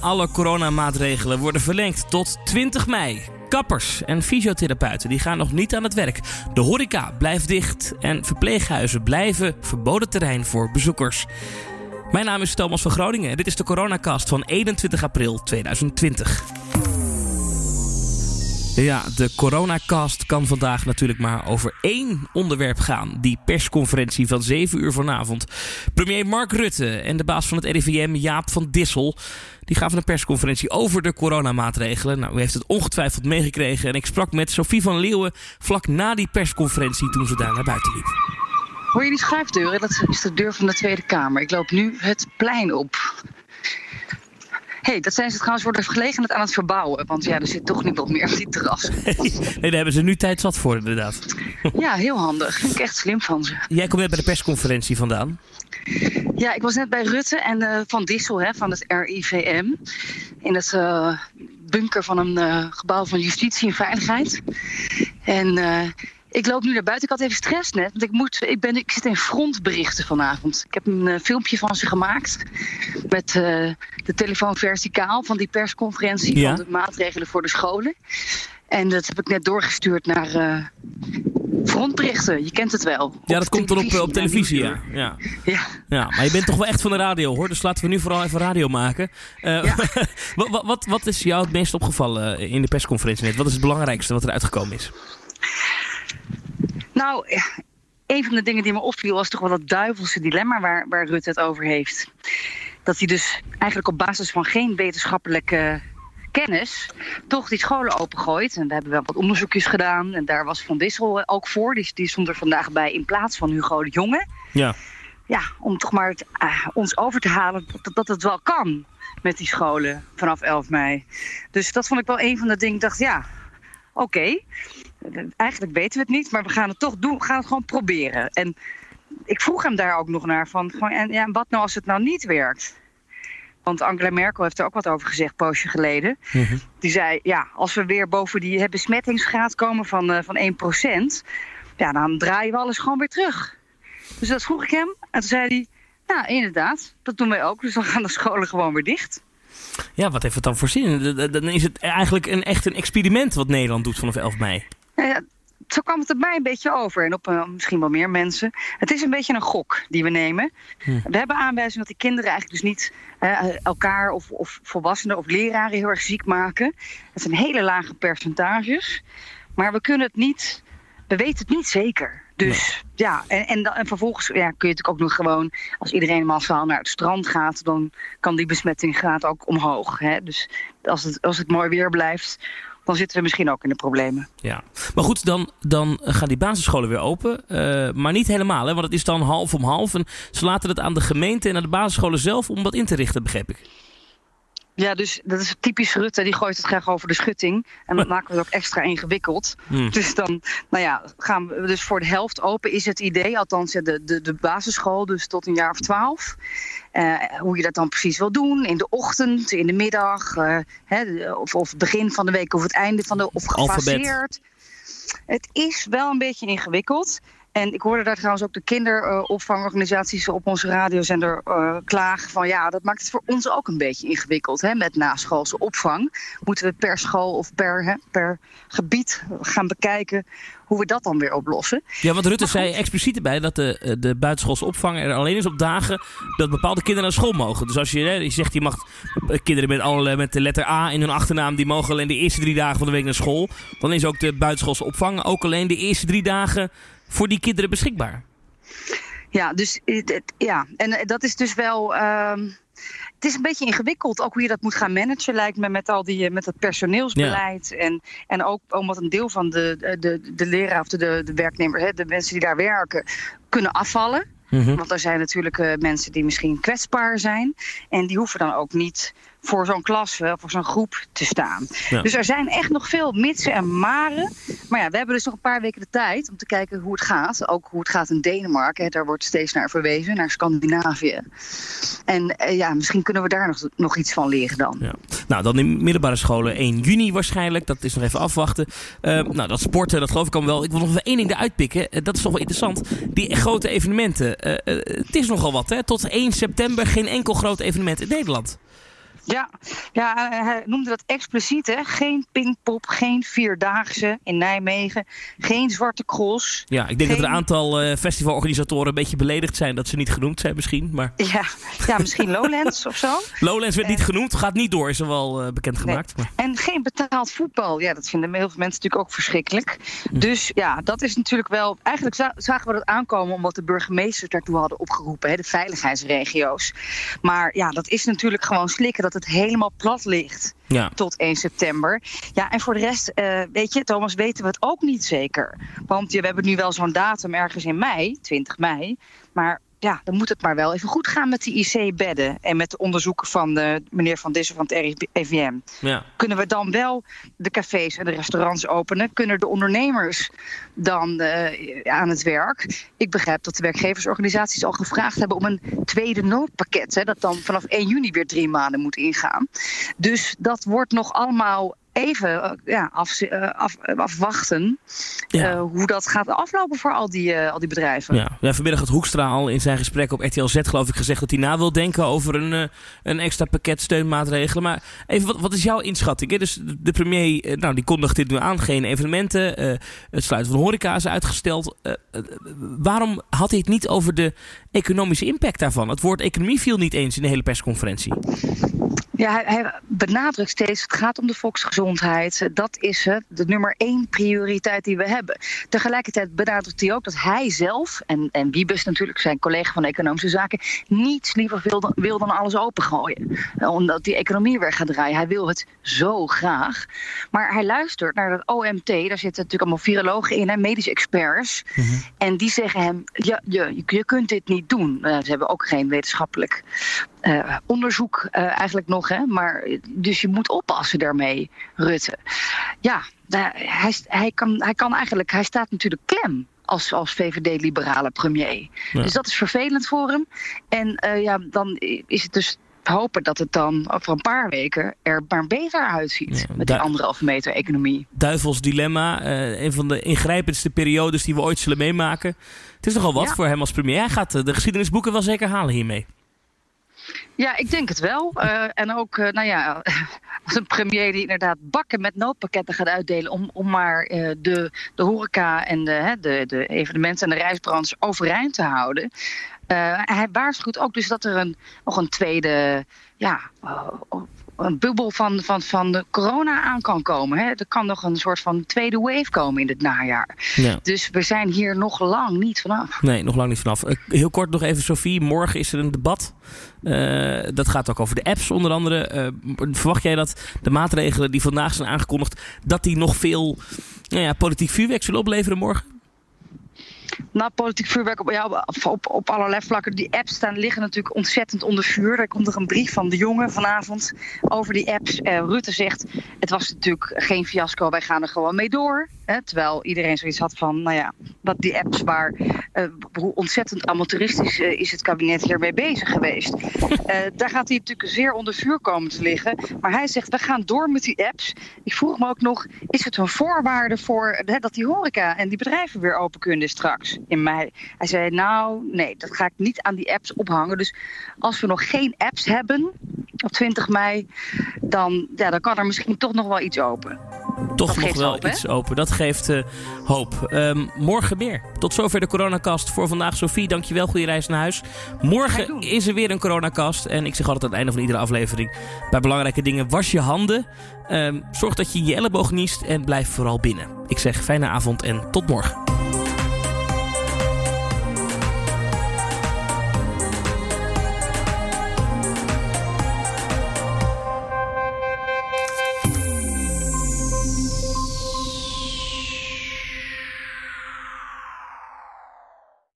Alle coronamaatregelen worden verlengd tot 20 mei. Kappers en fysiotherapeuten die gaan nog niet aan het werk. De horeca blijft dicht en verpleeghuizen blijven verboden terrein voor bezoekers. Mijn naam is Thomas van Groningen en dit is de coronacast van 21 april 2020. Ja, de coronacast kan vandaag natuurlijk maar over één onderwerp gaan. Die persconferentie van 7 uur vanavond. Premier Mark Rutte en de baas van het RIVM, Jaap van Dissel... die gaven een persconferentie over de coronamaatregelen. Nou, u heeft het ongetwijfeld meegekregen. En ik sprak met Sophie van Leeuwen vlak na die persconferentie... toen ze daar naar buiten liep. Hoor je die schuifdeuren? Dat is de deur van de Tweede Kamer. Ik loop nu het plein op hey, dat zijn ze trouwens voor de gelegenheid aan het verbouwen. Want ja, er zit toch niemand meer op die terras. nee, daar hebben ze nu tijd zat voor, inderdaad. ja, heel handig. Vind ik echt slim van ze. Jij komt net bij de persconferentie vandaan. Ja, ik was net bij Rutte en uh, Van Dissel hè, van het RIVM. In het uh, bunker van een uh, gebouw van justitie en veiligheid. En ik loop nu naar buiten. Ik had even stress net. Want ik, moet, ik, ben, ik zit in frontberichten vanavond. Ik heb een uh, filmpje van ze gemaakt. Met uh, de telefoon verticaal van die persconferentie. Ja. Van de maatregelen voor de scholen. En dat heb ik net doorgestuurd naar uh, frontberichten. Je kent het wel. Ja, dat komt dan op, op televisie, ja. ja. Ja. ja. Maar je bent toch wel echt van de radio, hoor. Dus laten we nu vooral even radio maken. Ja. wat, wat, wat is jou het meest opgevallen in de persconferentie net? Wat is het belangrijkste wat er uitgekomen is? Nou, een van de dingen die me opviel was toch wel dat duivelse dilemma waar, waar Rutte het over heeft. Dat hij dus eigenlijk op basis van geen wetenschappelijke kennis toch die scholen opengooit. En daar hebben we wel wat onderzoekjes gedaan. En daar was Van Dissel ook voor. Die, die stond er vandaag bij in plaats van Hugo de Jonge. Ja. Ja, om toch maar het, uh, ons over te halen dat, dat het wel kan met die scholen vanaf 11 mei. Dus dat vond ik wel een van de dingen. Ik dacht, ja, oké. Eigenlijk weten we het niet, maar we gaan het toch doen. We gaan het gewoon proberen. En ik vroeg hem daar ook nog naar van, gewoon, en, ja, wat nou als het nou niet werkt? Want Angela Merkel heeft er ook wat over gezegd, een poosje geleden. Mhm. Die zei, ja, als we weer boven die besmettingsgraad komen van, uh, van 1%... ja, dan draaien we alles gewoon weer terug. Dus dat vroeg ik hem. En toen zei hij, nou, inderdaad, dat doen wij ook. Dus dan gaan de scholen gewoon weer dicht. Ja, wat heeft het dan voor zin? Dan is het eigenlijk een, echt een experiment wat Nederland doet vanaf 11 mei. Ja, zo kwam het er mij een beetje over. En op uh, misschien wel meer mensen. Het is een beetje een gok die we nemen. Hm. We hebben aanwijzing dat die kinderen eigenlijk dus niet uh, elkaar of, of volwassenen of leraren heel erg ziek maken. Het zijn hele lage percentages. Maar we kunnen het niet. We weten het niet zeker. Dus ja, en, en, en, vervolgens ja, kun je natuurlijk ook nog gewoon, als iedereen massaal naar het strand gaat, dan kan die besmettingsgraad ook omhoog. Hè? Dus als het, als het mooi weer blijft, dan zitten we misschien ook in de problemen. Ja, maar goed, dan, dan gaan die basisscholen weer open. Uh, maar niet helemaal, hè? want het is dan half om half. En ze laten het aan de gemeente en aan de basisscholen zelf om dat in te richten, begrijp ik. Ja, dus dat is typisch Rutte. Die gooit het graag over de schutting. En dat maken we het ook extra ingewikkeld. Hmm. Dus dan, nou ja, gaan we dus voor de helft open is het idee. Althans, de, de, de basisschool, dus tot een jaar of twaalf. Uh, hoe je dat dan precies wil doen. In de ochtend, in de middag. Uh, hè, of, of begin van de week of het einde van de... Of gefaseerd. Het is wel een beetje ingewikkeld. En ik hoorde daar trouwens ook de kinderopvangorganisaties op onze radiozender uh, klagen van ja, dat maakt het voor ons ook een beetje ingewikkeld hè, met naschoolse opvang. Moeten we per school of per, hè, per gebied gaan bekijken hoe we dat dan weer oplossen. Ja, want Rutte zei expliciet erbij dat de, eh, de buitenschoolse opvang er alleen is op dagen dat bepaalde kinderen naar school mogen. Dus als je, hè, je zegt je mag eh, kinderen met, alle, met de letter A in hun achternaam, die mogen alleen de eerste drie dagen van de week naar school. Dan is ook de buitenschoolse opvang ook alleen de eerste drie dagen voor die kinderen beschikbaar. Ja, dus ja, en eh, dat is dus wel. Uh, het is een beetje ingewikkeld, ook hoe je dat moet gaan managen, lijkt me, met al die met het personeelsbeleid. En, en ook omdat een deel van de, de, de leraar of de, de werknemer, hè, de mensen die daar werken, kunnen afvallen. Mhm. Want er zijn natuurlijk uh, mensen die misschien kwetsbaar zijn. En die hoeven dan ook niet voor zo'n klas, voor zo'n groep te staan. Dus er zijn echt nog veel mitsen en maren. Maar ja, we hebben dus nog een paar weken de tijd om te kijken hoe het gaat. Ook hoe het gaat in Denemarken. Daar wordt steeds naar verwezen, naar Scandinavië. En eh, ja, misschien kunnen we daar nog, nog iets van leren dan. Ja. Nou, dan in middelbare scholen 1 juni waarschijnlijk. Dat is nog even afwachten. Uh, nou, dat sporten, dat geloof ik al wel. Ik wil nog even één ding eruit pikken. Uh, dat is toch wel interessant. Die grote evenementen. het is nogal wat, hè? Tot 1 september geen enkel groot evenement in Nederland. Ja, ja, hij noemde dat expliciet. Hè? Geen Pinkpop, geen Vierdaagse in Nijmegen, geen Zwarte Cross. Ja, ik denk dat er een aantal uh, festivalorganisatoren een beetje beledigd zijn dat ze niet genoemd zijn misschien. Maar... Ja, ja, misschien Lowlands of zo. Lowlands werd niet eh, genoemd, gaat niet door, is er wel uh, bekendgemaakt. Nee. En geen betaald voetbal. Ja, dat vinden heel veel mensen natuurlijk ook verschrikkelijk. Hm. Dus ja, dat is natuurlijk wel... Eigenlijk zagen we dat aankomen omdat de burgemeesters daartoe hadden opgeroepen. Hè, de veiligheidsregio's. Maar ja, dat is natuurlijk gewoon slikken dat het helemaal plat ligt. Ja. Tot 1 september. Ja, en voor de rest, uh, weet je, Thomas, weten we het ook niet zeker. Want we hebben nu wel zo'n datum ergens in mei, 20 mei. Maar ja, dan moet het maar wel even goed gaan met die IC-bedden. En met de onderzoeken van de, meneer Van Dissen van het RIVM. Ja. Kunnen we dan wel de cafés en de restaurants openen? Kunnen de ondernemers dan uh, aan het werk? Ik begrijp dat de werkgeversorganisaties al gevraagd hebben om een tweede noodpakket. Hè, dat dan vanaf 1 juni weer drie maanden moet ingaan. Dus dat wordt nog allemaal even eh, ja, af, eh, af, afwachten ja. hoe dat gaat aflopen voor al die, al die bedrijven. Ja. ja, vanmiddag had Hoekstra al in zijn gesprek op RTL Z geloof ik gezegd dat hij na wil denken over een, een extra pakket steunmaatregelen. Maar even, wat, wat is jouw inschatting? Hè? Dus de premier nou, die kondigt dit nu aan, geen evenementen, het sluiten van horeca is uitgesteld. waarom had hij het niet over de economische impact daarvan? Het woord economie viel niet eens in de hele persconferentie. Ja, hij, hij benadrukt steeds, het gaat om de volksgezondheid. Dat is het, de nummer één prioriteit die we hebben. Tegelijkertijd benadrukt hij ook dat hij zelf, en, en Wiebes natuurlijk, zijn collega van Economische Zaken, niets liever wil dan, wil dan alles opengooien. Omdat die economie weer gaat draaien. Hij wil het zo graag. Maar hij luistert naar het OMT, daar zitten natuurlijk allemaal virologen in, en medische experts. Mhm. En die zeggen hem, ja, je, je kunt dit niet doen. Uh, ze hebben ook geen wetenschappelijk uh, onderzoek uh, eigenlijk nog. Hè? Maar, dus je moet oppassen daarmee, Rutte. Ja, hij, hij, kan, hij kan eigenlijk, hij staat natuurlijk klem als, als VVD-liberale premier. Ja. Dus dat is vervelend voor hem. En uh, ja, dan is het dus hopen dat het dan over een paar weken er maar beter uitziet. Ja, met die anderhalve meter economie. Duivels dilemma. Uh, een van de ingrijpendste periodes die we ooit zullen meemaken. Het is nogal wat ja. voor hem als premier. Hij gaat de geschiedenisboeken wel zeker halen hiermee. Ja, ik denk het wel. Uh, en ook, uh, nou ja, als een premier die inderdaad bakken met noodpakketten gaat uitdelen om, om maar uh, de, de horeca en de, de, de evenementen en de reisbranche overeind te houden. hij waarschuwt ook dus dat er een, nog een tweede ja, een bubbel van, van, van de corona aan kan komen. Hè. Er kan nog een soort van tweede wave komen in het najaar. Ja. Dus we zijn hier nog lang niet vanaf. Nee, nog lang niet vanaf. Heel kort nog even, Sophie. Morgen is er een debat. Uh, dat gaat ook over de apps onder andere. Uh, verwacht jij dat de maatregelen die vandaag zijn aangekondigd... dat die nog veel nou ja, politiek vuurwerk zullen opleveren morgen? Nou, politiek vuurwerk op, op, op allerlei vlakken. Die apps staan, liggen natuurlijk ontzettend onder vuur. Er komt nog een brief van de jongen vanavond over die apps. Uh, Rutte zegt, het was natuurlijk geen fiasco, wij gaan er gewoon mee door. Hè, terwijl iedereen zoiets had van, nou ja, wat die apps waar, uh, hoe ontzettend amateuristisch uh, is het kabinet hiermee bezig geweest. daar gaat hij natuurlijk zeer onder vuur komen te liggen. Maar hij zegt, we gaan door met die apps. Ik vroeg me ook nog, is het een voorwaarde voor hè, dat die horeca en die bedrijven weer open kunnen straks? in mei. Hij zei, nou, nee, dat ga ik niet aan die apps ophangen. Dus als we nog geen apps hebben op 20 mei, dan, ja, dan kan er misschien toch nog wel iets open. Toch nog wel iets open. Dat geeft uh, hoop. Um, morgen meer. Tot zover de coronacast voor vandaag. Sophie, dankjewel. Goede reis naar huis. Morgen is er weer een coronacast. En ik zeg altijd aan het einde van iedere aflevering... bij belangrijke dingen, was je handen. Um, zorg dat je je elleboog niest en blijf vooral binnen. Ik zeg fijne avond en tot morgen.